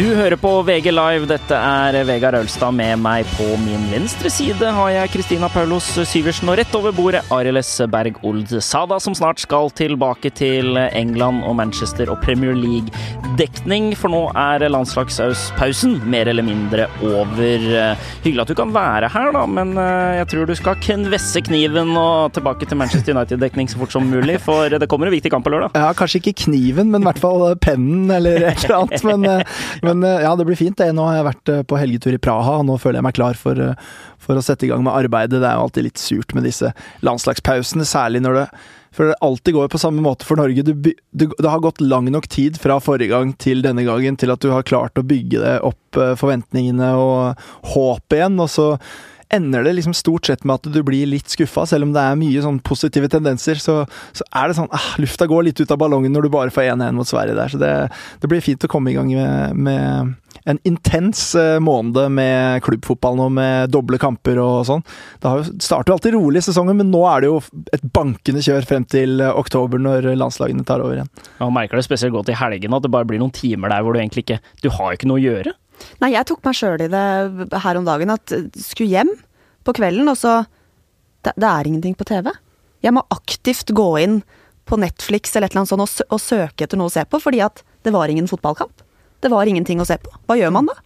Du hører på VG Live. Dette er Vegard Ølstad. Med meg på min venstre side har jeg Kristina Paulos Syversen, og rett over bordet Arild. Berg Old Sada, som snart skal tilbake til England og Manchester og Premier League-dekning. For nå er landslagspausen mer eller mindre over. Hyggelig at du kan være her, da, men eh, jeg tror du skal kvesse kniven og tilbake til Manchester United-dekning så fort som mulig, for det kommer en viktig kamp på lørdag. Ja, kanskje ikke kniven, men i hvert fall pennen eller et eller annet. Men, eh, men eh, ja, det blir fint. det. Nå har jeg vært på helgetur i Praha, og nå føler jeg meg klar for, for å sette i gang med arbeidet. Det er jo alltid litt surt med disse landslagspausene, særlig når det for det alltid går på samme måte for Norge. Du, du, det har gått lang nok tid fra forrige gang til denne gangen til at du har klart å bygge opp forventningene og håpet igjen, og så ender det liksom stort sett med at du blir litt skuffa, selv om det er mye sånn positive tendenser. Så, så er det sånn ah, Lufta går litt ut av ballongen når du bare får 1-1 mot Sverige der. Så det, det, blir fint å komme i gang med, med en intens måned med klubbfotball nå, med doble kamper og sånn. Det starter jo alltid rolig i sesongen, men nå er det jo et bankende kjør frem til oktober, når landslagene tar over igjen. Man merker det spesielt godt i helgen, at det bare blir noen timer der hvor du egentlig ikke Du har ikke noe å gjøre. Nei, jeg tok meg sjøl i det her om dagen, at skulle hjem på kvelden, og så det, det, er ingenting på TV. Jeg må aktivt gå inn på Netflix eller et eller annet sånt og, sø og søke etter noe å se på, fordi at det var ingen fotballkamp. Det var ingenting å se på. Hva gjør man da?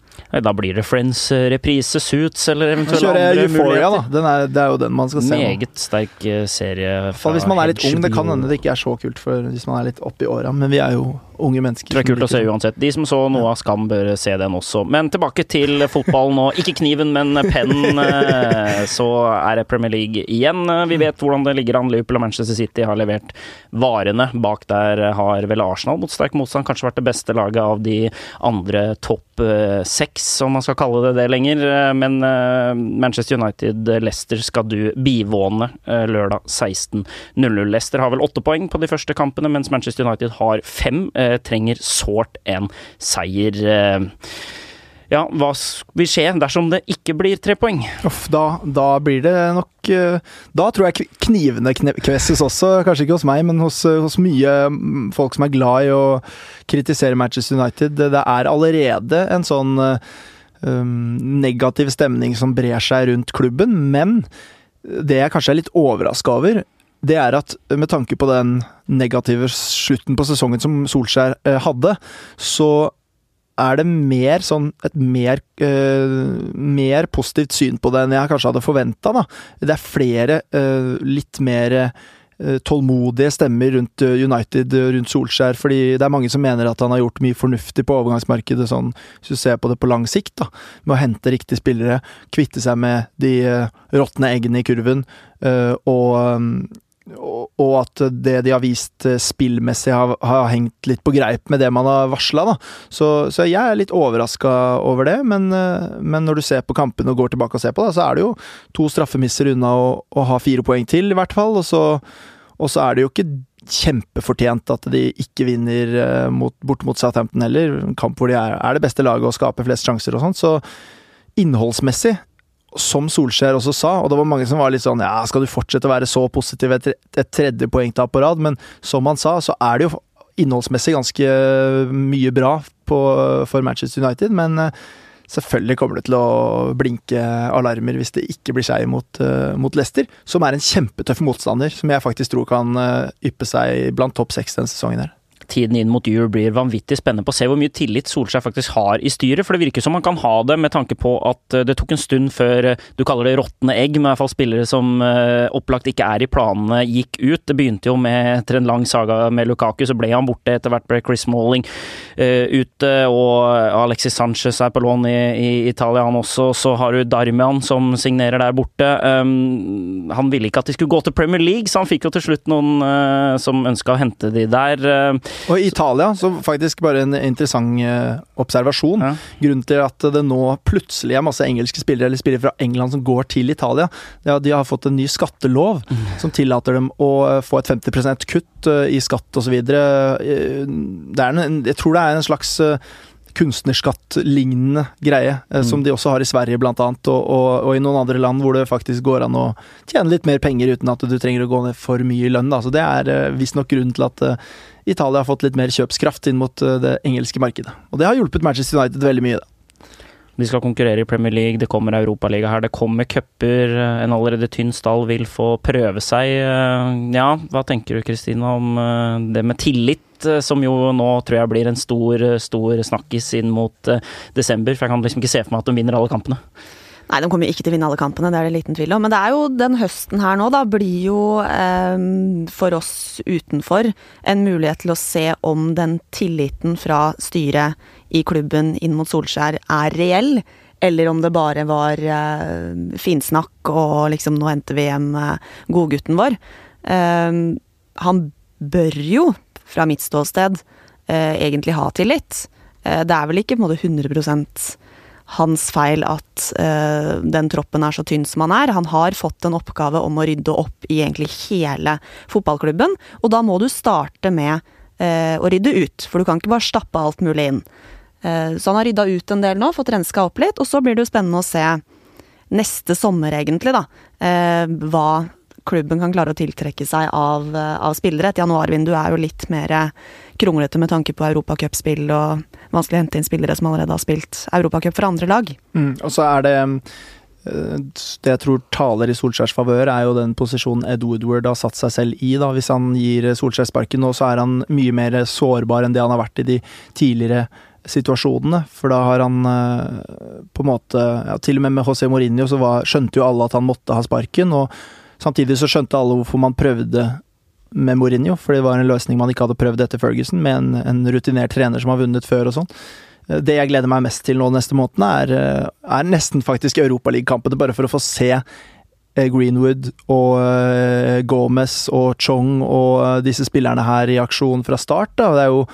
Da blir det Friends, reprise, Suits eller eventuelt andre Euphoria. Da. Er, det er jo den man skal se. Meget sterk eh, serie. Fra hvis man er litt ung, det kan hende det ikke er så kult for hvis man er litt oppi åra, men vi er jo unge mennesker. Det er kult å se uansett. De som så noe av Skam, bør se den også. Men tilbake til fotballen nå. ikke kniven, men pennen. Eh, så er det Premier League igjen. Vi vet hvordan det ligger an. Liverpool og Manchester City har levert varene. Bak der har vel Arsenal mot sterk motstand kanskje vært det beste laget av de andre topp eh, seks, om man skal kalle det det lenger. Men eh, Manchester United-Leicester skal du bivåne lørdag 16.00. Leicester har vel åtte poeng på de første kampene, mens Manchester United har fem. Eh, trenger sårt en seier. Eh, ja, hva vil skje dersom det ikke blir tre poeng? Uff, da, da, blir det nok eh, Da tror jeg knivene kvesses også, kanskje ikke hos meg, men hos, hos, mye mm, folk som er glad i å kritisere Manchester United. Det er allerede en sånn um, negativ stemning som brer seg rundt klubben, men det jeg kanskje er litt overraska over, det er at med tanke på den negative slutten på sesongen som Solskjær eh, hadde, så er det mer sånn et mer, uh, mer positivt syn på det enn jeg kanskje hadde forventa. Det er flere uh, litt mer uh, tålmodige stemmer rundt United, rundt Solskjær, fordi det er mange som mener at han har gjort mye fornuftig på overgangsmarkedet, sånn hvis du ser på det på lang sikt, da. Med å hente riktige spillere, kvitte seg med de råtne eggene i kurven, og og at det de har vist eh, spillmessig, har, har, hengt litt på greip med det man har varsla. Så, så, jeg er litt overraska over det, men, eh, men, når du ser på kampene og går tilbake og ser på, det, så er det jo to straffemisser unna å, å, ha fire poeng til, i hvert fall. Og så, og så er det jo ikke kjempefortjent at de ikke vinner eh, mot, bort mot Southampton heller. En kamp hvor de er, er det beste laget og skaper flest sjanser og sånt. Så innholdsmessig som Solskjær også sa, og det var mange som var litt sånn Ja, skal du fortsette å være så positiv etter et tredje poengtap på rad? Men som han sa, så er det jo innholdsmessig ganske mye bra på, for Manchester United. Men eh, selvfølgelig kommer det til å blinke alarmer hvis det ikke blir seier mot, uh, mot Leicester, som er en kjempetøff motstander, som jeg faktisk tror kan yppe seg blant topp seks denne sesongen her tiden inn mot jul blir vanvittig spennende på å se hvor mye tillit Solskjær faktisk har i styret. For det virker som han kan ha det, med tanke på at eh, det tok en stund før eh, du kaller det råtne egg, men i hvert fall spillere som eh, opplagt ikke er i planene, gikk ut. Det begynte jo med, etter en lang saga med Lukaku, så ble han borte. Etter hvert ble Chris Malling uh, ute, og Alexis Sanchez er på lån i, i, Italia, han også. Så har du Darmian som signerer der borte. Um, han ville ikke at de skulle gå til Premier League, så han fikk jo til slutt noen uh, som ønska å hente de der. Uh, og i Italia, så faktisk bare en interessant uh, observasjon. Ja. Grunnen til at det nå plutselig er masse engelske spillere eller spillere fra England som går til Italia, det er at de har fått en ny skattelov mm. som tillater dem å uh, få et 50% kutt uh, i skatt osv. Jeg tror det er en slags kunstnerskatt-lignende greie, eh, Mm. som de også har i Sverige blant annet, og, og, og i noen andre land hvor det faktisk går an å tjene litt mer penger uten at du trenger å gå ned for mye i lønn. Da. Så det er eh, visstnok grunnen til at eh, Italia har fått litt mer kjøpskraft inn mot eh, det engelske markedet. Og det har hjulpet Manchester United veldig mye. Da. De skal konkurrere i Premier League, det kommer Europaliga her, det kommer cuper. En allerede tynn stall vil få prøve seg. Ja, hva tenker du Kristina om eh, det med tillit, eh, som jo nå tror jeg blir en stor, stor snakkis inn mot eh, desember? For jeg kan liksom ikke se for meg at de vinner alle kampene. Nei, de kommer jo ikke til å vinne alle kampene, det er det liten tvil om. Men det er jo den høsten her nå, da, blir jo eh, for oss utenfor en mulighet til å se om den tilliten fra styret i klubben inn mot Solskjær er reell. Eller om det bare var eh, finsnakk og liksom nå henter vi hjem eh, godgutten vår. Eh, han bør jo, fra mitt ståsted, eh, egentlig ha tillit. Eh, det er vel ikke på en måte 100 hans feil at uh, den troppen er så tynn som han er. Han har fått en oppgave om å rydde opp i egentlig hele fotballklubben, og da må du starte med uh, å rydde ut, for du kan ikke bare stappe alt mulig inn. Uh, så han har rydda ut en del nå, fått renska opp litt, og så blir det jo spennende å se neste sommer, egentlig, da, hva klubben kan klare å tiltrekke seg av, eh, av spillere. Et januarvindu er jo litt mer eh, kronglete med tanke på europacupspill og vanskelig å hente inn spillere som allerede har spilt europacup for andre lag. Mm, og så er det eh, Det jeg tror taler i Solskjærs favør, er jo den posisjonen Ed Woodward har satt seg selv i. da, Hvis han gir Solskjær sparken nå, så er han mye mer sårbar enn det han har vært i de tidligere situasjonene. For da har han på en måte ja, Til og med med José Mourinho så var, skjønte jo alle at han måtte ha sparken. og Samtidig så skjønte alle hvorfor man prøvde med Mourinho, for det var en løsning man ikke hadde prøvd etter Ferguson, med en, en rutinert trener som har vunnet før og sånn. Eh, Det jeg gleder meg mest til nå neste måned, er, eh, er nesten faktisk Europaliga-kampene, bare for å få se eh, Greenwood og Gomez og Chong og disse spillerne her i aksjon fra start. Da. Det er jo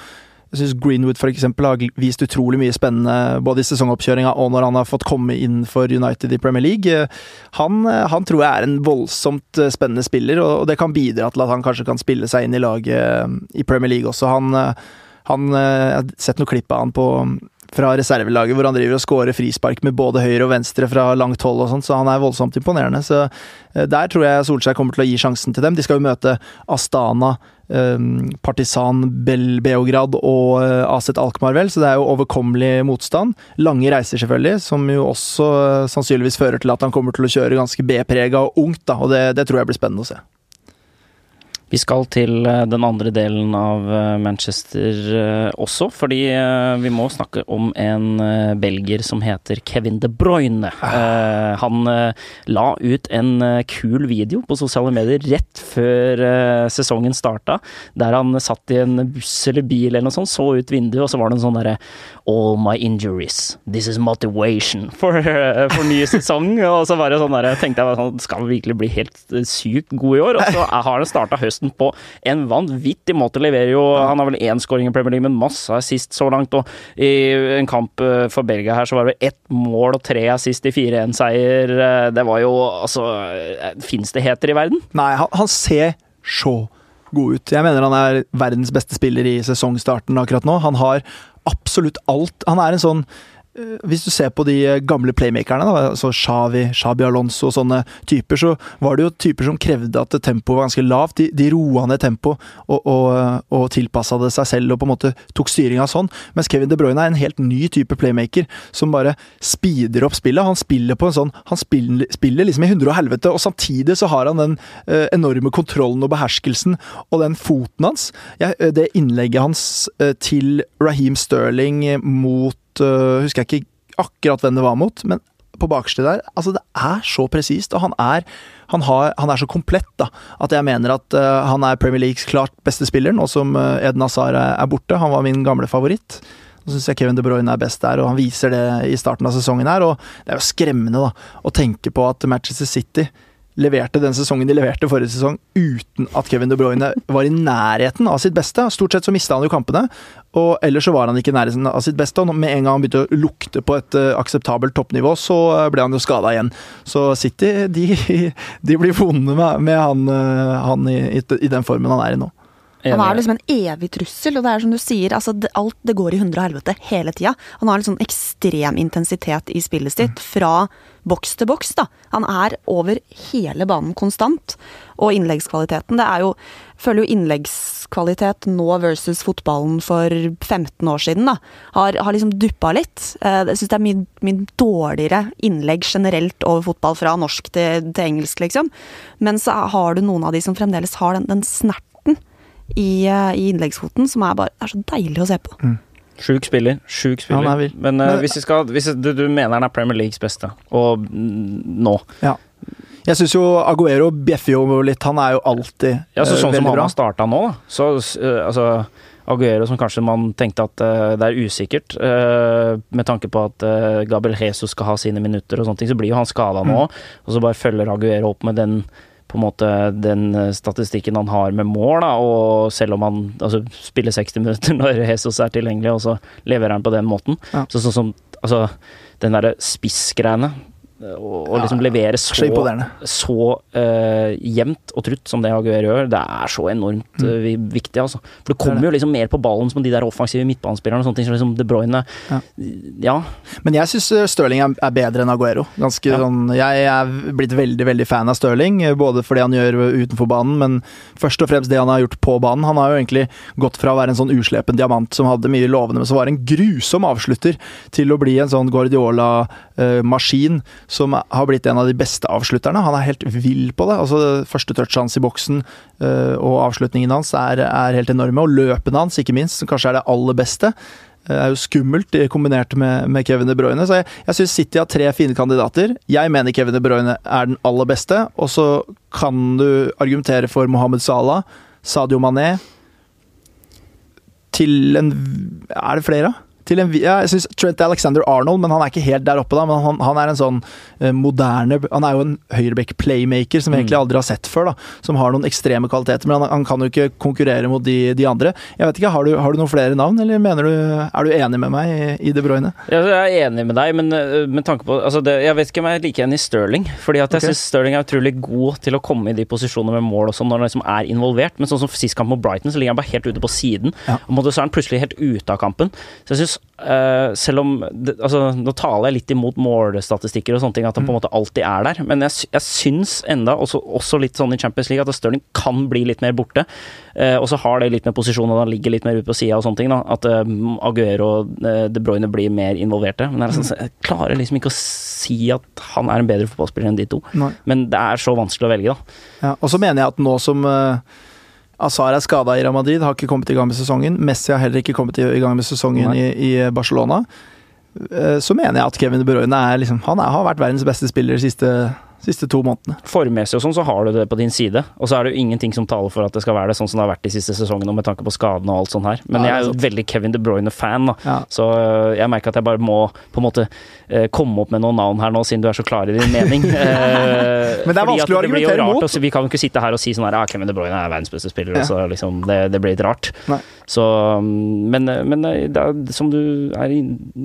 jeg syns Greenwood for eksempel har vist utrolig mye spennende både i sesongoppkjøringa og når han har fått komme inn for United i Premier League. Han, han tror jeg er en voldsomt spennende spiller, og det kan bidra til at han kanskje kan spille seg inn i laget i Premier League også. Han, han Jeg har sett noen klipp av han på fra reservelaget hvor han driver og scorer frispark med både høyre og venstre fra langt hold og sånt, så han er voldsomt imponerende. Så der tror jeg Solskjær kommer til å gi sjansen til dem. De skal jo møte Astana, Partisan Beograd og Aset Alkmaar, vel, så det er jo overkommelig motstand. Lange reiser, selvfølgelig, som jo også sannsynligvis fører til at han kommer til å kjøre ganske B-prega og ungt, da, og det, det tror jeg blir spennende å se. Vi skal til den andre delen av Manchester også, fordi vi må snakke om en belger som heter Kevin De Bruyne. Han la ut en kul video på sosiale medier rett før sesongen starta, der han satt i en buss eller bil eller noe sånt, så ut vinduet, og så var det en sånn derre All my injuries, this is motivation for, for ny sesong. Og så var det sånn der, tenkte jeg sånn, skal vi virkelig bli helt sykt god i år? Og så har han starta høsten på en vanvittig måte. Leverer jo Han har vel én skåring i Premier League, men masse assist så langt. Og i en kamp for Belgia her så var det ett mål og tre assist i 4-1-seier. Det var jo altså Fins det heter i verden? Nei, han, han ser så god ut. Jeg mener han er verdens beste spiller i sesongstarten akkurat nå. Han har absolutt alt. Han er en sånn hvis du ser på de gamle playmakerne, da, altså Xavi, Shabi Alonso og sånne typer, så var det jo typer som krevde at tempoet var ganske lavt. De, de roa ned tempoet og, og, og tilpassa det seg selv og på en måte tok styringa sånn. Mens Kevin De Bruyne er en helt ny type playmaker som bare speeder opp spillet. Han spiller på en sånn Han spiller, spiller liksom i hundre og helvete, og samtidig så har han den eh, enorme kontrollen og beherskelsen og den foten hans. Ja, det innlegget hans eh, til Raheem Sterling mot uh, Husker jeg ikke akkurat hvem det var mot, men på bakerste der Altså, det er så presist, og han er, han, har, han er så komplett, da, at jeg mener at uh, han er Premier Leagues klart beste spiller, nå som uh, Eden Hazar er, borte. Han var min gamle favoritt. Nå syns jeg Kevin De Bruyne er best der, og han viser det i starten av sesongen her. Og det er jo skremmende, da, å tenke på at Manchester City leverte den sesongen de leverte forrige sesong, uten at Kevin De Bruyne var i nærheten av sitt beste. Stort sett så mista han jo kampene, og ellers så var han ikke i nærheten av sitt beste. Og med en gang han begynte å lukte på et uh, akseptabelt toppnivå, så ble han jo skada igjen. Så City, de, de blir vonde med, med han, uh, han i, i, i, den formen han er i nå. Han er liksom en evig trussel, og det er som du sier, altså det, alt det går i hundre og helvete hele tida. Han har en sånn ekstrem intensitet i spillet sitt, fra boks til boks, da. Han er over hele banen konstant. Og innleggskvaliteten, det er jo Føler jo innleggskvalitet nå versus fotballen for 15 år siden, da, har, har liksom duppa litt. Eh, Jeg syns det er mye, mye dårligere innlegg generelt over fotball, fra norsk til, til engelsk, liksom. Men så har du noen av de som fremdeles har den, den snerten i, eh, i innleggsfoten, som er bare er så deilig å se på. Sjuk spiller. Sjuk spiller. Ja, men. Men, eh, Men- hvis, vi skal, hvis du, du mener han er Premier Leagues beste, og nå Ja. Jeg syns jo Aguero bjeffer jo litt. Han er jo alltid Ja, så bra. Sånn som han har starta nå, da. Så eh, altså Aguero som kanskje man tenkte at uh, det er usikkert, uh, med tanke på at uh, Gabriel Jesus skal ha sine minutter og sånne ting, så blir jo han skada nå. Mm. Og så bare følger Aguero opp med den på en måte den eh, statistikken han har med mål, da, og selv om han altså, spiller 60 minutter når Jesus er tilgjengelig, og så leverer han på den måten. Ja. Så sånn som altså, den derre spissgreiene, eh, og, og liksom levere så Så uh, eh, jevnt og trutt som det Aguero gjør, det er så enormt uh, vi- viktig, altså. For det kommer jo liksom mer på ballen som de der offensive midtbanespillerne sånne ting som liksom De Bruyne. Ja. Ja. Men jeg syns Stirling er, bedre enn Aguero. Ganske Ja. sånn Jeg er blitt veldig veldig fan av Stirling, både for det han gjør utenfor banen, men først og fremst det han har gjort på banen. Han har jo egentlig gått fra å være en sånn uslepen diamant som hadde mye lovende, men som var en grusom avslutter, til å bli en sånn Guardiola-maskin som har blitt en av de beste avslutterne. Han er helt vill på det. Altså, første touchet hans i boksen eh, og avslutningen hans er, er helt enorme, og løpene hans, ikke minst, som kanskje er det aller beste. Det er jo skummelt eh, kombinert med, med Kevin De Bruyne. Så jeg, jeg syns City har tre fine kandidater. Jeg mener Kevin De Bruyne er den aller beste. Og så kan du argumentere for Mohammed Salah, Sadio Mané Til en Er det flere? Til en, ja, jeg synes Trent Alexander Arnold, men han er ikke helt der oppe. da, men Han, han er en sånn eh, moderne Han er jo en høyreback-playmaker som vi egentlig Mm. aldri har sett før. da, Som har noen ekstreme kvaliteter, men han, han kan jo ikke konkurrere mot de, de andre. Jeg vet ikke, Har du, har du noen flere navn, eller mener du, er du enig med meg i, i De Bruyne? Jeg er enig med deg, men eh, med tanke på altså det, Jeg vet ikke om jeg liker en i Stirling. Fordi at jeg okay. synes Stirling er utrolig god til å komme i de posisjonene med mål og sånn når han liksom er involvert. Men sånn som sist kamp mot Brighton, så ligger han bare helt ute på siden. Ja. Og så er han plutselig helt ute av kampen. Så jeg synes, eh, selv om det, altså, Nå taler jeg litt imot målstatistikker og sånne ting, at han på en måte alltid er der. Men jeg, jeg syns enda, også, også litt sånn i Champions League, at Stirling kan bli litt mer borte. Uh, og så har det litt med posisjonen, at han ligger litt mer ute på sida og sånne ting. da, At uh, Aguero og De Bruyne blir mer involverte. Men det er sånn, jeg klarer liksom ikke å si at han er en bedre fotballspiller enn de to. Nei. Men det er så vanskelig å velge, da. Ja, og så mener jeg at nå som uh, Azar er skada i Real Madrid, har ikke kommet i gang med sesongen. Messi har heller ikke kommet i, gang med sesongen i, i Barcelona. eh, så mener jeg at Kevin De Bruyne er liksom, han er, har vært verdens beste spiller de siste, siste to månedene. Formmessig og sånn, så har du det på din side. Og så er det jo ingenting som taler for at det skal være det sånn som det har vært de siste sesongene, med tanke på skadene og alt sånt her. Men Ja, jeg er jo veldig Kevin De Bruyne-fan, da. Ja. Så øh, jeg merker at jeg bare må på en måte øh, komme opp med noen navn her nå, siden du er så klar i din mening. Eh, Men det er vanskelig å argumentere mot. Vi kan jo ikke sitte her og si sånn her Ja, Kevin De Bruyne er verdens beste spiller, Ja. så liksom Det, det blir litt rart. Nei. Så mm, Men, men er, som du er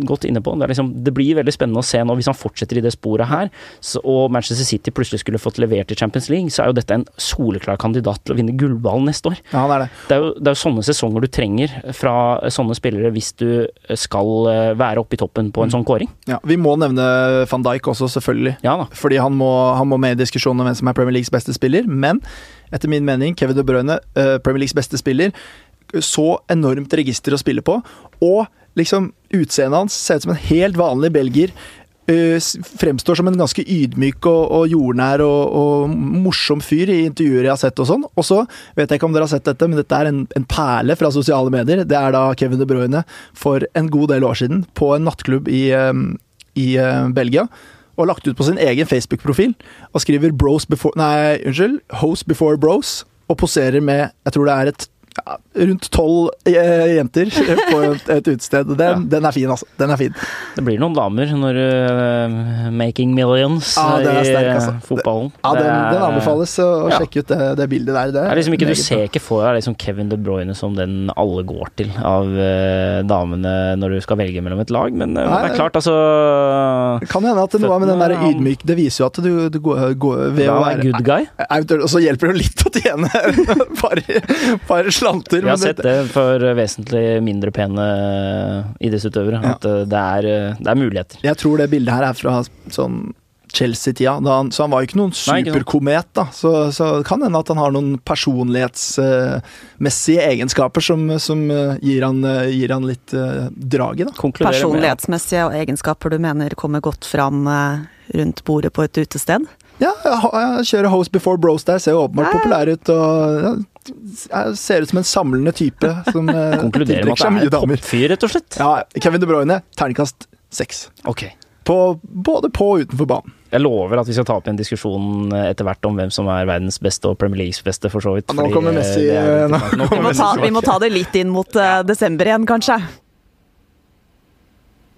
godt inne på, det, liksom, det blir veldig spennende å se nå, hvis han fortsetter i det sporet her, så, og Manchester City plutselig skulle fått levert i Champions League, så er jo dette en soleklar kandidat til å vinne gullballen neste år. Ja, det, er det. Det er, jo, det er jo sånne sesonger du trenger fra sånne spillere hvis du skal eh, være oppe i toppen på en sånn kåring. Ja, vi må nevne van Dijk også, selvfølgelig. Ja da. Fordi han må, han må med i diskusjonen om hvem som er Premier Leagues beste spiller. Men etter min mening, Kevin De Bruyne, uh, Premier Leagues beste spiller. Så enormt register å spille på. Og liksom utseendet hans ser ut som en helt vanlig belgier. Eh, fremstår som en ganske ydmyk og, og jordnær og, og morsom fyr i intervjuer jeg har sett og sånn. Og så vet jeg ikke om dere har sett dette, men dette er en, en perle fra sosiale medier. Det er da Kevin De Bruyne for en god del år siden på en nattklubb i, i Belgia og lagt ut på sin egen Facebook-profil og skriver bros before, nei, unnskyld, host before bros, og poserer med Jeg tror det er et ja, rundt tolv eh, jenter på et, utested. Den, Ja. den er fin, altså. Den er fin. Det blir noen damer når uh, Making millions Ja, er i sterk, eh, altså. fotballen. Ja, den, er- den anbefales å, Ja. sjekke ut det, det bildet der. Det Det er liksom ikke, Du ser ikke for deg liksom Kevin De Bruyne som den alle går til av uh, damene når du skal velge mellom et lag, men uh, Nei, det er klart, altså Det kan hende at det noe med den der ydmyk Det viser jo at du, du går, går ved å være good guy. Og så hjelper det jo litt å tjene et par, par slanter. Jeg har sett det- for vesentlig mindre pene idrettsutøvere, Ja. at eh, det er, eh, det er muligheter. Jeg tror det bildet her er fra sånn Chelsea-tida, så han var jo ikke noen superkomet. da, Så, så kan hende at han har noen personlighetsmessige egenskaper som, som eh, gir, han, eh, gir han litt uh, drag i. da. Konkluderer med Personlighetsmessige egenskaper du mener kommer godt fram eh, rundt bordet på et utested? Ja, jeg, jeg kjører Host Before Bros der, ser jo åpenbart populær ut. og Ser ut som en samlende type som eh, Konkluderer med at det er en toppfyr, rett og slett. Ja, Kevin De Bruyne, terningkast seks. Ok. På, både på og utenfor banen. Jeg lover at vi skal ta opp en diskusjon eh, etter hvert om hvem som er verdens beste og Premier Leagues beste, for så vidt. Ja, nå kommer eh, Messi, nå. Vi må ta, vi må ta det litt inn mot eh, desember igjen, kanskje.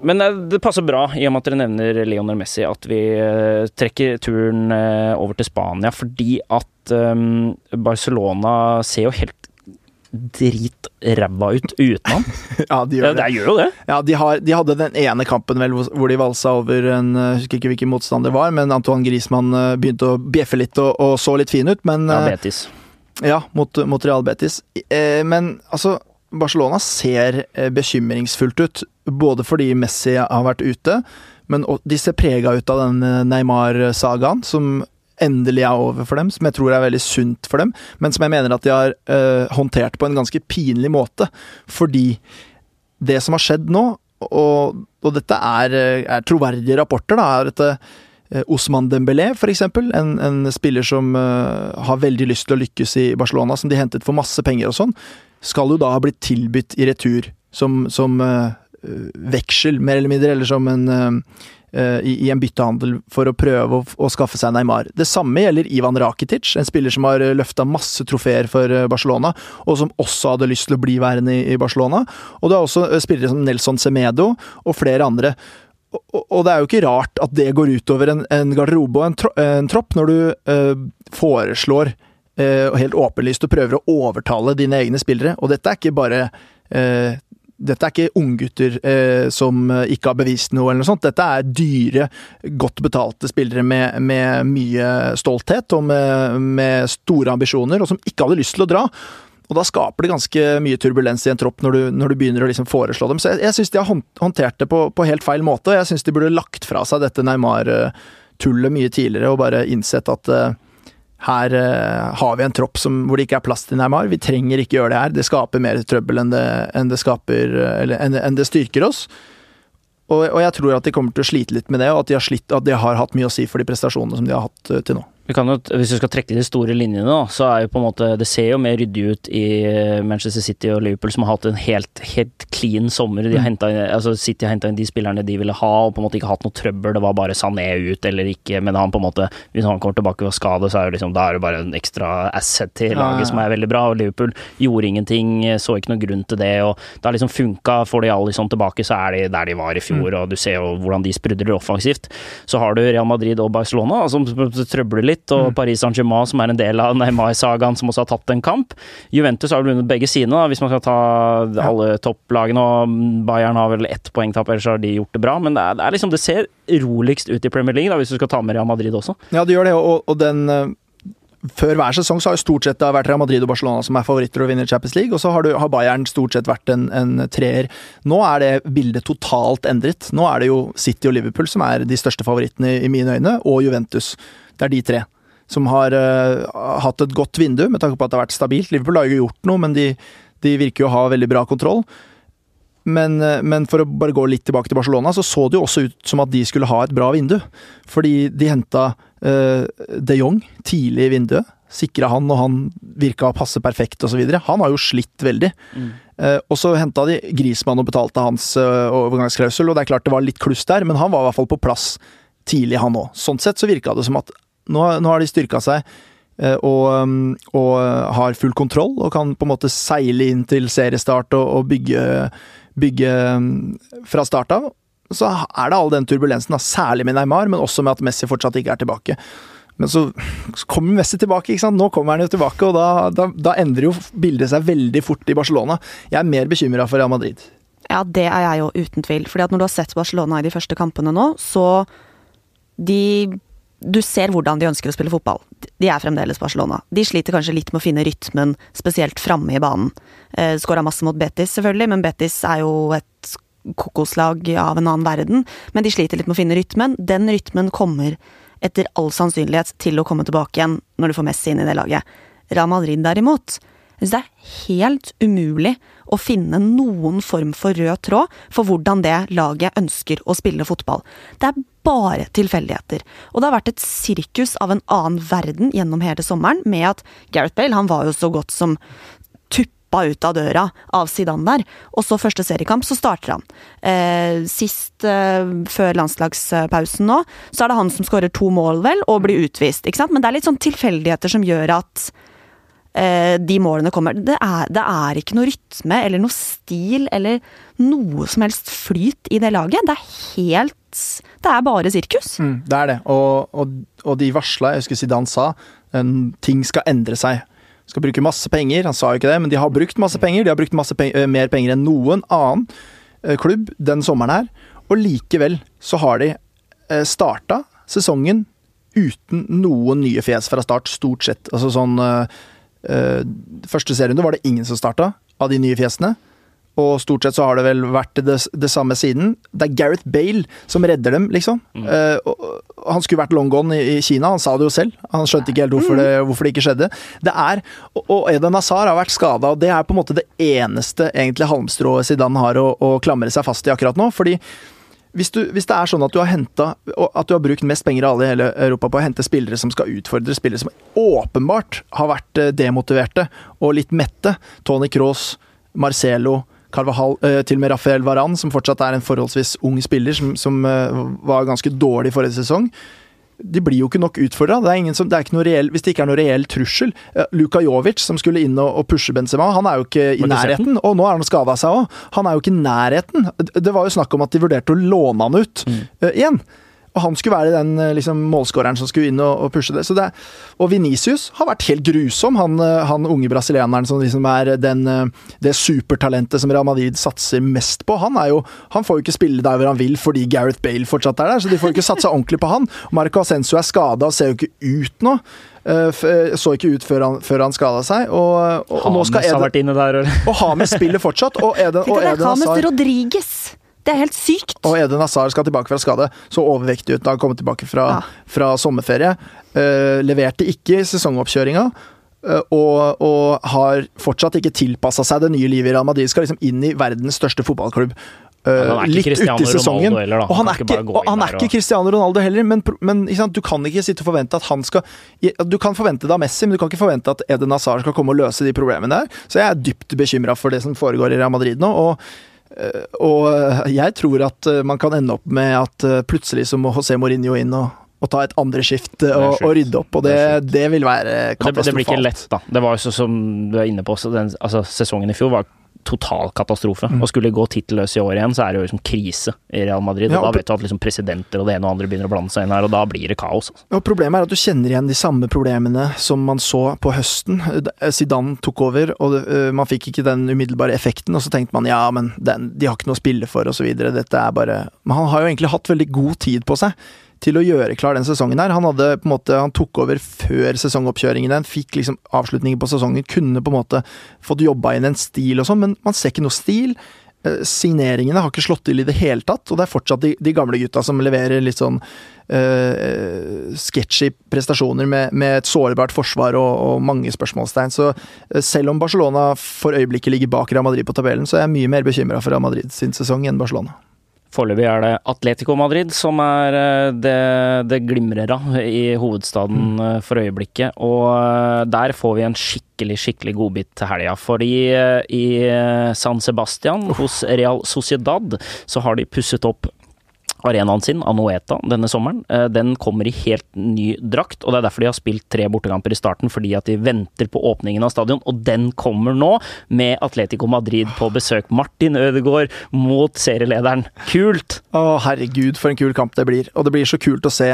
Men eh, det passer bra, i og med at dere nevner Lionel Messi, at vi eh, trekker turen eh, over til Spania, fordi at eh, Barcelona ser jo helt dritræva ut uten han. Ja, de gjør det. De gjør jo det. Ja, de, har, de hadde den ene kampen vel hvor de valsa over en Jeg husker ikke hvilken motstander det var, men Antoine Griezmann begynte å bjeffe litt og, og så litt fin ut, men Ja, Betis. Ja, mot, mot Real Betis. Men altså, Barcelona ser eh, bekymringsfullt ut. Både fordi Messi har vært ute, men de ser prega ut av den eh, Neymar-sagaen, som endelig er over for dem, som jeg tror er veldig sunt for dem, men som jeg mener at de har uh, håndtert på en ganske pinlig måte. Fordi det som har skjedd nå, og, og dette er, er troverdige rapporter, da, er at Osman Dembélé, eksempel, en, en spiller som eh, har veldig lyst til å lykkes i Barcelona, som de hentet for masse penger og sånn, skal jo da ha blitt tilbudt i retur som, som eh, veksel, mer eller mindre, eller som en eh, eh, i, en byttehandel for å prøve å, skaffe seg Neymar. Det samme gjelder Ivan Rakitic, en spiller som har løfta masse trofeer for eh, Barcelona, og som også hadde lyst til å bli værende i, Barcelona. Og det er også eh, spillere som Nelson Semedo og flere andre. Og, det er jo ikke rart at det går utover en, en garderobe og en, tro, en tropp, når du eh, foreslår eh, og helt åpenlyst og prøver å overtale dine egne spillere. Og dette er ikke bare eh, dette er ikke unggutter eh, som ikke har bevist noe, eller noe sånt. Dette er dyre, godt betalte spillere med, med mye stolthet og med, med store ambisjoner, og som ikke hadde lyst til å dra. Og da skaper det ganske mye turbulens i en tropp når du, når du begynner å liksom foreslå dem. Så jeg, jeg syns de har håndtert det på, på helt feil måte, og jeg syns de burde lagt fra seg dette Neymar-tullet mye tidligere og bare innsett at uh, her uh, har vi en tropp som, hvor det ikke er plass til Neymar. Vi trenger ikke gjøre det her. Det skaper mer trøbbel enn det, enn det skaper eh, Eller enn, enn det styrker oss. Og, og jeg tror at de kommer til å slite litt med det, og at de, har slitt, at de har hatt mye å si for de prestasjonene som de har hatt til nå. Vi kan jo, hvis du skal trekke de store linjene, da, så er jo på en måte Det ser jo mer ryddig ut i eh, Manchester City og Liverpool, som har hatt en helt, helt clean sommer. De har Mm. inn, altså City har henta inn de spillerne de ville ha, og på en måte ikke hatt noe trøbbel. Det var bare Sané ut eller ikke, men han på en måte Hvis han kommer tilbake og skade, så er det liksom, da er det bare en ekstra asset til Ja, ja, laget ja. som er veldig bra. Og Liverpool gjorde ingenting, så ikke noen grunn til det. og Det har liksom funka. Får de Alison tilbake, så er de der de var i fjor, Mm. og du ser jo hvordan de sprudler offensivt. Så har du Real Madrid og Barcelona, som trøbler litt, og Mm. Paris Saint-Germain, som er en del av Neymar-sagaen, som også har tatt en kamp. Juventus har vel vunnet begge sine, da, hvis man skal ta alle topplagene. og Bayern har vel ett poengtap, ellers har de gjort det bra. Men det, er, det, er liksom, det ser roligst ut i Premier League, da, hvis du skal ta med Real Madrid også. Ja, det gjør det, og, og den eh, Før hver sesong så har jo stort sett det vært Real Madrid og Barcelona som er favoritter og vinner Champions League, og så har, du, har Bayern stort sett vært en, en treer. Nå er det bildet totalt endret. Nå er det jo City og Liverpool som er de største favorittene i, mine øyne, og Juventus. Det er de tre som har uh, hatt et godt vindu, med tanke på at det har vært stabilt. Liverpool har jo gjort noe, men de, de virker jo å ha veldig bra kontroll. Men, eh, men for å bare gå litt tilbake til Barcelona, så så det jo også ut som at de skulle ha et bra vindu. Fordi de henta uh, de Jong tidlig i vinduet. Sikra han, og han virka å passe perfekt osv. Han har jo slitt veldig. Eh, og så henta de Grismann og betalte hans uh, overgangsklausul, og det er klart det var litt kluss der, men han var i hvert fall på plass tidlig, han òg. Sånn sett så virka det som at nå, nå har de styrka seg og, og, har full kontroll og kan på en måte seile inn til seriestart og, og bygge, bygge um, fra start av, så er det all den turbulensen, da, særlig med Neymar, men også med at Messi fortsatt ikke er tilbake. Men så, kommer Messi tilbake, ikke sant? nå kommer han jo tilbake, og da, da, da endrer jo bildet seg veldig fort i Barcelona. Jeg er mer bekymra for Real Madrid. Ja, det er jeg jo uten tvil. Fordi at når du har sett Barcelona i de første kampene nå, så de du ser hvordan de ønsker å spille fotball. De er fremdeles Barcelona. De sliter kanskje litt med å finne rytmen, spesielt framme i banen. Eh, Skåra masse mot Betis, selvfølgelig, men Betis er jo et kokoslag av en annen verden. Men de sliter litt med å finne rytmen. Den rytmen kommer etter all sannsynlighet til å komme tilbake igjen når du får Messi inn i det laget. Real Madrid derimot, det er helt umulig å finne noen form for rød tråd for hvordan det laget ønsker å spille fotball. Det er bare tilfeldigheter. Og det har vært et sirkus av en annen verden gjennom hele sommeren, med at Gareth Bale han var jo så godt som tuppa ut av døra av Zidane der. Og så første seriekamp, så starter han. Eh, sist eh, før landslagspausen nå, så er det han som skårer to mål, vel, og blir utvist. ikke sant? Men det er litt sånn tilfeldigheter som gjør at de målene kommer. Det er, det er, ikke noe rytme eller noe stil eller noe som helst flyt i det laget. Det er helt Det er bare sirkus. Mm, det er det, og, og, og de varsla, jeg husker Zidane sa, ting skal endre seg. Skal bruke masse penger, han sa jo ikke det, men de har brukt masse penger. De har brukt masse penger, eh, mer penger enn noen annen eh, klubb den sommeren her. Og likevel så har de starta sesongen uten noen nye fjes fra start, stort sett. Altså sånn Uh, første serierunde var det ingen som starta av de nye fjesene. Og stort sett så har det vel vært det, det samme siden. Det er Gareth Bale som redder dem, liksom. Mm. Uh, han skulle vært long gone i, i, Kina, han sa det jo selv. Han skjønte ikke helt hvorfor det, hvorfor det ikke skjedde. Det er, Og, og Eden Hazar har vært skada, og det er på en måte det eneste egentlig halmstrået Zidane har å, å klamre seg fast i akkurat nå. fordi hvis, du, hvis, det er sånn at du har hentet, at du har brukt mest penger av alle i hele Europa på å hente spillere som skal utfordre spillere som åpenbart har vært eh, demotiverte og litt mette, Tony Cross, Marcelo Carvajal, eh, til og med Rafael Varan, som fortsatt er en forholdsvis ung spiller, som, som eh, var ganske dårlig forrige sesong de blir jo ikke nok utfordra. Hvis det ikke er noe reell trussel. Luka Jovic, som skulle inn og, pushe Benzema, han er jo ikke i nærheten. Og nå er han skada seg òg. Han er jo ikke i nærheten. Det var jo snakk om at de vurderte å låne han ut mm. uh, igjen. Og han skulle være den eh, liksom, målskåreren som skulle inn og, og pushe det. det og Venicius har vært helt grusom, han, eh, han unge brasilianeren som liksom er den, eh, det supertalentet som Real Madrid satser mest på. Han, jo, han får jo ikke spille der hvor han vil fordi Gareth Bale fortsatt er der, så de får jo ikke satsa ordentlig på han. Marco Ascenso er skada og ser jo ikke ut nå. Så ikke ut før han, før han skada seg. Og, og, og nå skal Eden, og Hames spiller fortsatt. Og Eden, og Eden Hames Rodriguez. Det er helt sykt! Og Eden Hazar skal tilbake fra skade. Så overvektig ut da han kom tilbake fra, ja. fra sommerferie. Uh, leverte ikke sesongoppkjøringa. Uh, og, og, har fortsatt ikke tilpassa seg det nye livet i Real Madrid. Skal liksom inn i verdens største fotballklubb. Uh, litt uti sesongen. Heller, og han er ikke, og han er ikke Cristiano Ronaldo heller, men, men du kan ikke sitte og forvente at han skal Du kan forvente det av Messi, men du kan ikke forvente at Eden Hazar skal komme og løse de problemene der. Så jeg er dypt bekymra for det som foregår i Real Madrid nå. og Eh, og jeg tror at eh, man kan ende opp med at eh, plutselig så må José Mourinho inn og, og ta et andre skift og, og, rydde opp, og det, det, det vil være katastrofalt. Det, det, blir ikke lett, da. Det var jo som du er inne på, den, altså, sesongen i fjor var total katastrofe. Mm. Og skulle gå tittelløs i år igjen, så er det jo liksom krise i Real Madrid. Ja, og, da vet du at liksom presidenter og det ene og andre begynner å blande seg inn her, og da blir det kaos. Altså. Og Problemet er at du kjenner igjen de samme problemene som man så på høsten. Zidane tok over, og uh, man fikk ikke den umiddelbare effekten, og så tenkte man ja, men den, de har ikke noe å spille for, osv. Dette er bare Men han har jo egentlig hatt veldig god tid på seg til å gjøre klar den sesongen her. Han hadde måte, han tok over før sesongoppkjøringen. den, Fikk liksom avslutningen på sesongen. Kunne på en måte fått jobba inn en stil og sånn, men man ser ikke noe stil. Eh, signeringene har ikke slått til i det hele tatt, og det er fortsatt de, de gamle gutta som leverer litt sånn uh, sketchy prestasjoner med, med, et sårbart forsvar og, og mange spørsmålstegn. Så uh, selv om Barcelona for øyeblikket ligger bak Real Madrid på tabellen, så er jeg mye mer bekymra for Real Madrid sin sesong enn Barcelona. Foreløpig er det Atletico Madrid som er eh, det, det glimrer av i hovedstaden mm. Eh, for øyeblikket. Og eh, der får vi en skikkelig, skikkelig godbit til helga. Fordi i San Sebastian, hos Real Sociedad, så har de pusset opp arenaen sin, Anoeta, denne sommeren. Eh, den kommer i helt ny drakt, og det er derfor de har spilt tre bortekamper i starten, fordi at de venter på åpningen av stadion, og den kommer nå, med Atletico Madrid på besøk. Martin Ødegaard mot serielederen. Kult! Å, herregud, for en kul kamp det blir. Og det blir så kult å se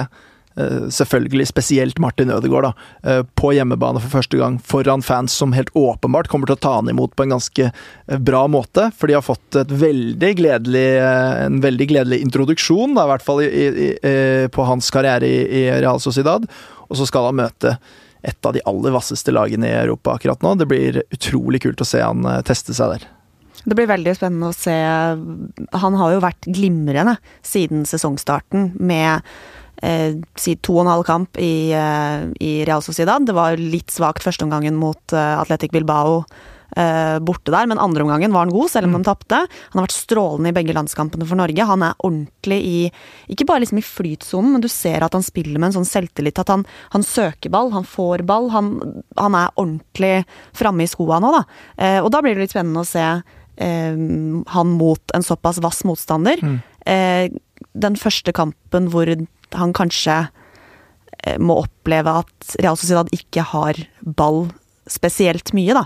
selvfølgelig spesielt Martin Ødegaard, da, eh, på hjemmebane for første gang foran fans som helt åpenbart kommer til å ta han imot på en ganske eh, bra måte. For de har fått veldig gledelig, en veldig gledelig introduksjon, da, i hvert fall i, i, på hans karriere i, i Real Sociedad. Og så skal han møte et av de aller vasseste lagene i Europa akkurat nå. Det blir utrolig kult å se han teste seg der. Det blir veldig spennende å se. Han har jo vært glimrende siden sesongstarten med eh, si to og en halv kamp i, eh, i Real Sociedad. Det var litt svakt førsteomgangen mot eh, Atletic Bilbao eh, borte der, men andreomgangen var han god, selv om mm. de tapte. Han har vært strålende i begge landskampene for Norge. Han er ordentlig i Ikke bare liksom i flytsonen, men du ser at han spiller med en sånn selvtillit. At han, han søker ball, han får ball. Han, han er ordentlig framme i skoa nå, da. Eh, og da blir det litt spennende å se eh, han mot en såpass vass motstander. Mm. den første kampen hvor han kanskje eh, må oppleve at Real Sociedad ikke har ball spesielt mye, da.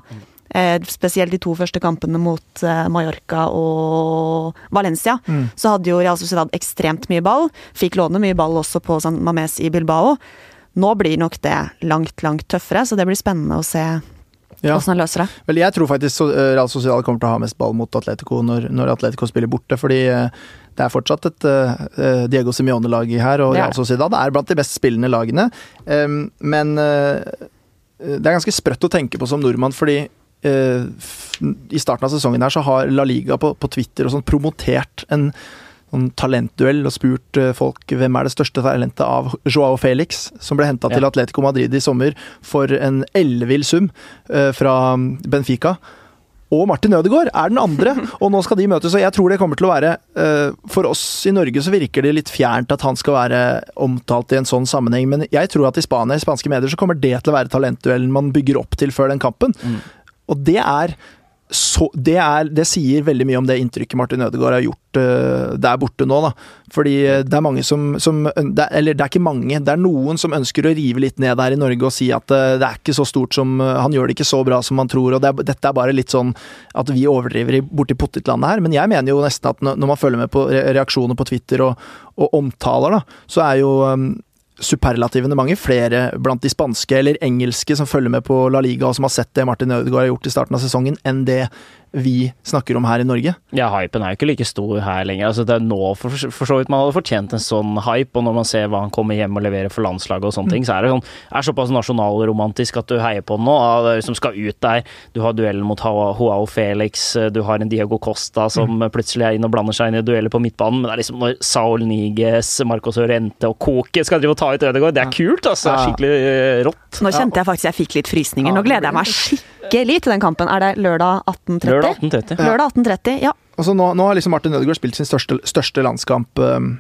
Eh, spesielt de to første kampene mot eh, Mallorca og Valencia. Mm. Så hadde jo Real Sociedad ekstremt mye ball. Fikk låne mye ball også på San Mames i Bilbao. Nå blir nok det langt, langt tøffere, så det blir spennende å se ja. hvordan han løser det. Vel, jeg tror faktisk Real Sociedad kommer til å ha mest ball mot Atletico når, når Atletico spiller borte, fordi det er fortsatt et uh, Diego Simione-lag her, og Real Sociedad er blant de best spillende lagene. Um, men uh, det er ganske sprøtt å tenke på som nordmann, fordi uh, i starten av sesongen her så har La Liga på, på Twitter og sånn promotert en sånn talentduell og spurt folk hvem er det største talentet av Joao Felix, som ble henta ja. til Atletico Madrid i sommer for en ellevill sum fra Benfica og Martin Ødegaard er den andre, og nå skal de møtes. Og jeg tror det kommer til å være uh, For oss i Norge så virker det litt fjernt at han skal være omtalt i en sånn sammenheng, men jeg tror at i Spania, i spanske medier, så kommer det til å være talentduellen man bygger opp til før den kampen. Mm. Og det er så, det, er, det, sier veldig mye om det inntrykket Martin Ødegaard har gjort uh, der borte nå. da. Fordi eh, det er mange som, som det er, Eller det er ikke mange, det er noen som ønsker å rive litt ned her i Norge og si at uh, det er ikke så stort som uh, Han gjør det ikke så bra som man tror, og det er, dette er bare litt sånn at vi overdriver borti potetlandet her. Men jeg mener jo nesten at når man følger med på reaksjoner på Twitter og, og omtaler, da, så er jo um, superlativene mange flere blant de spanske eller engelske som følger med på La Liga, og som har sett det Martin Ødegaard har gjort i starten av sesongen, enn det vi snakker om her i Norge. Ja, hypen er jo ikke like stor her lenger. Altså, det er nå for, for så vidt man hadde fortjent en sånn hype, og når man ser hva han kommer hjem og leverer for landslaget og sånne mm. ting, så er det sånn, er såpass nasjonalromantisk at du heier på den nå, som skal ut der. Du har duellen mot Joao Felix, du har en Diego Costa som mm. plutselig er inne og blander seg inn i dueller på midtbanen, men det er liksom når Saul Niges, Marcos Orente og Koke skal drive og ta ut Ødegaard, det er kult, altså. Det er skikkelig eh, rått. Nå kjente jeg faktisk jeg fikk litt frysninger. Nå gleder jeg meg skikkelig skikkelig til den kampen. Er det lørdag 18.30? Lørdag 18.30. Lørdag 18.30, ja. Altså nå, nå, har liksom Martin Ødegaard spilt sin største, største landskamp um,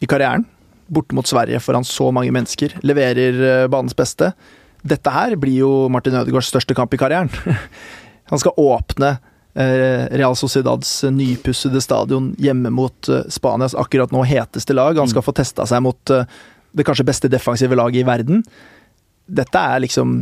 i karrieren. Borte mot Sverige foran så mange mennesker. Leverer uh, banens beste. Dette her blir jo Martin Ødegaards største kamp i karrieren. Han skal åpne uh, Real Sociedads nypussede stadion hjemme mot uh, Spanias akkurat nå heteste lag. Han skal få testa seg mot det kanskje beste defensive laget i verden dette er liksom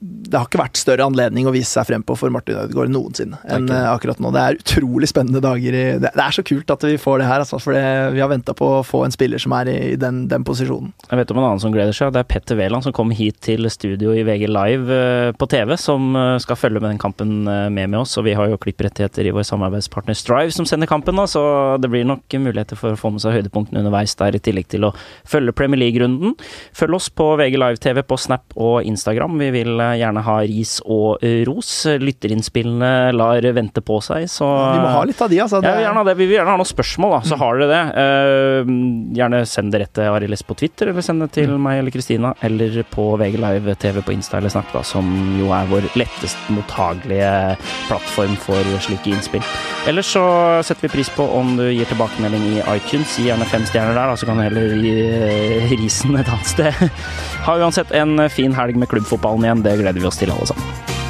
Det har ikke vært større anledning å vise seg frem på for Martin Ødegaard noensinne enn okay. akkurat nå. Det er utrolig spennende dager i Det, er så kult at vi får det her, altså, for vi har venta på å få en spiller som er i, i den, den, posisjonen. Jeg vet om en annen som gleder seg. Det er Petter Wæland som kom hit til studio i VG Live uh, på TV, som uh, skal følge med den kampen med med oss. Og vi har jo klipprettigheter i vår samarbeidspartner Strive som sender kampen, da, så det blir nok muligheter for å få med seg høydepunktene underveis der, i tillegg til å følge Premier League-runden. Følg oss på VG Live TV på Snap Snap og Instagram. Vi vil eh, gjerne ha ris og ros. Lytterinnspillene lar vente på seg, så Vi må ha litt av de, altså. Det... Ja, vi, vil vi vil gjerne ha noen spørsmål, da. Så mm. har dere det. Uh, gjerne send det rett til Arild på Twitter, eller send det til mm. meg eller Kristina, eller på VG Live TV på Insta eller Snap, da, som jo er vår lettest mottagelige plattform for slike innspill. Ellers så setter vi pris på om du gir tilbakemelding i iTunes. Gi gjerne fem stjerner der, da, så kan du heller gi risen et annet sted. Ha uansett fin helg med klubbfotballen igjen. Det gleder vi oss til, alle sammen.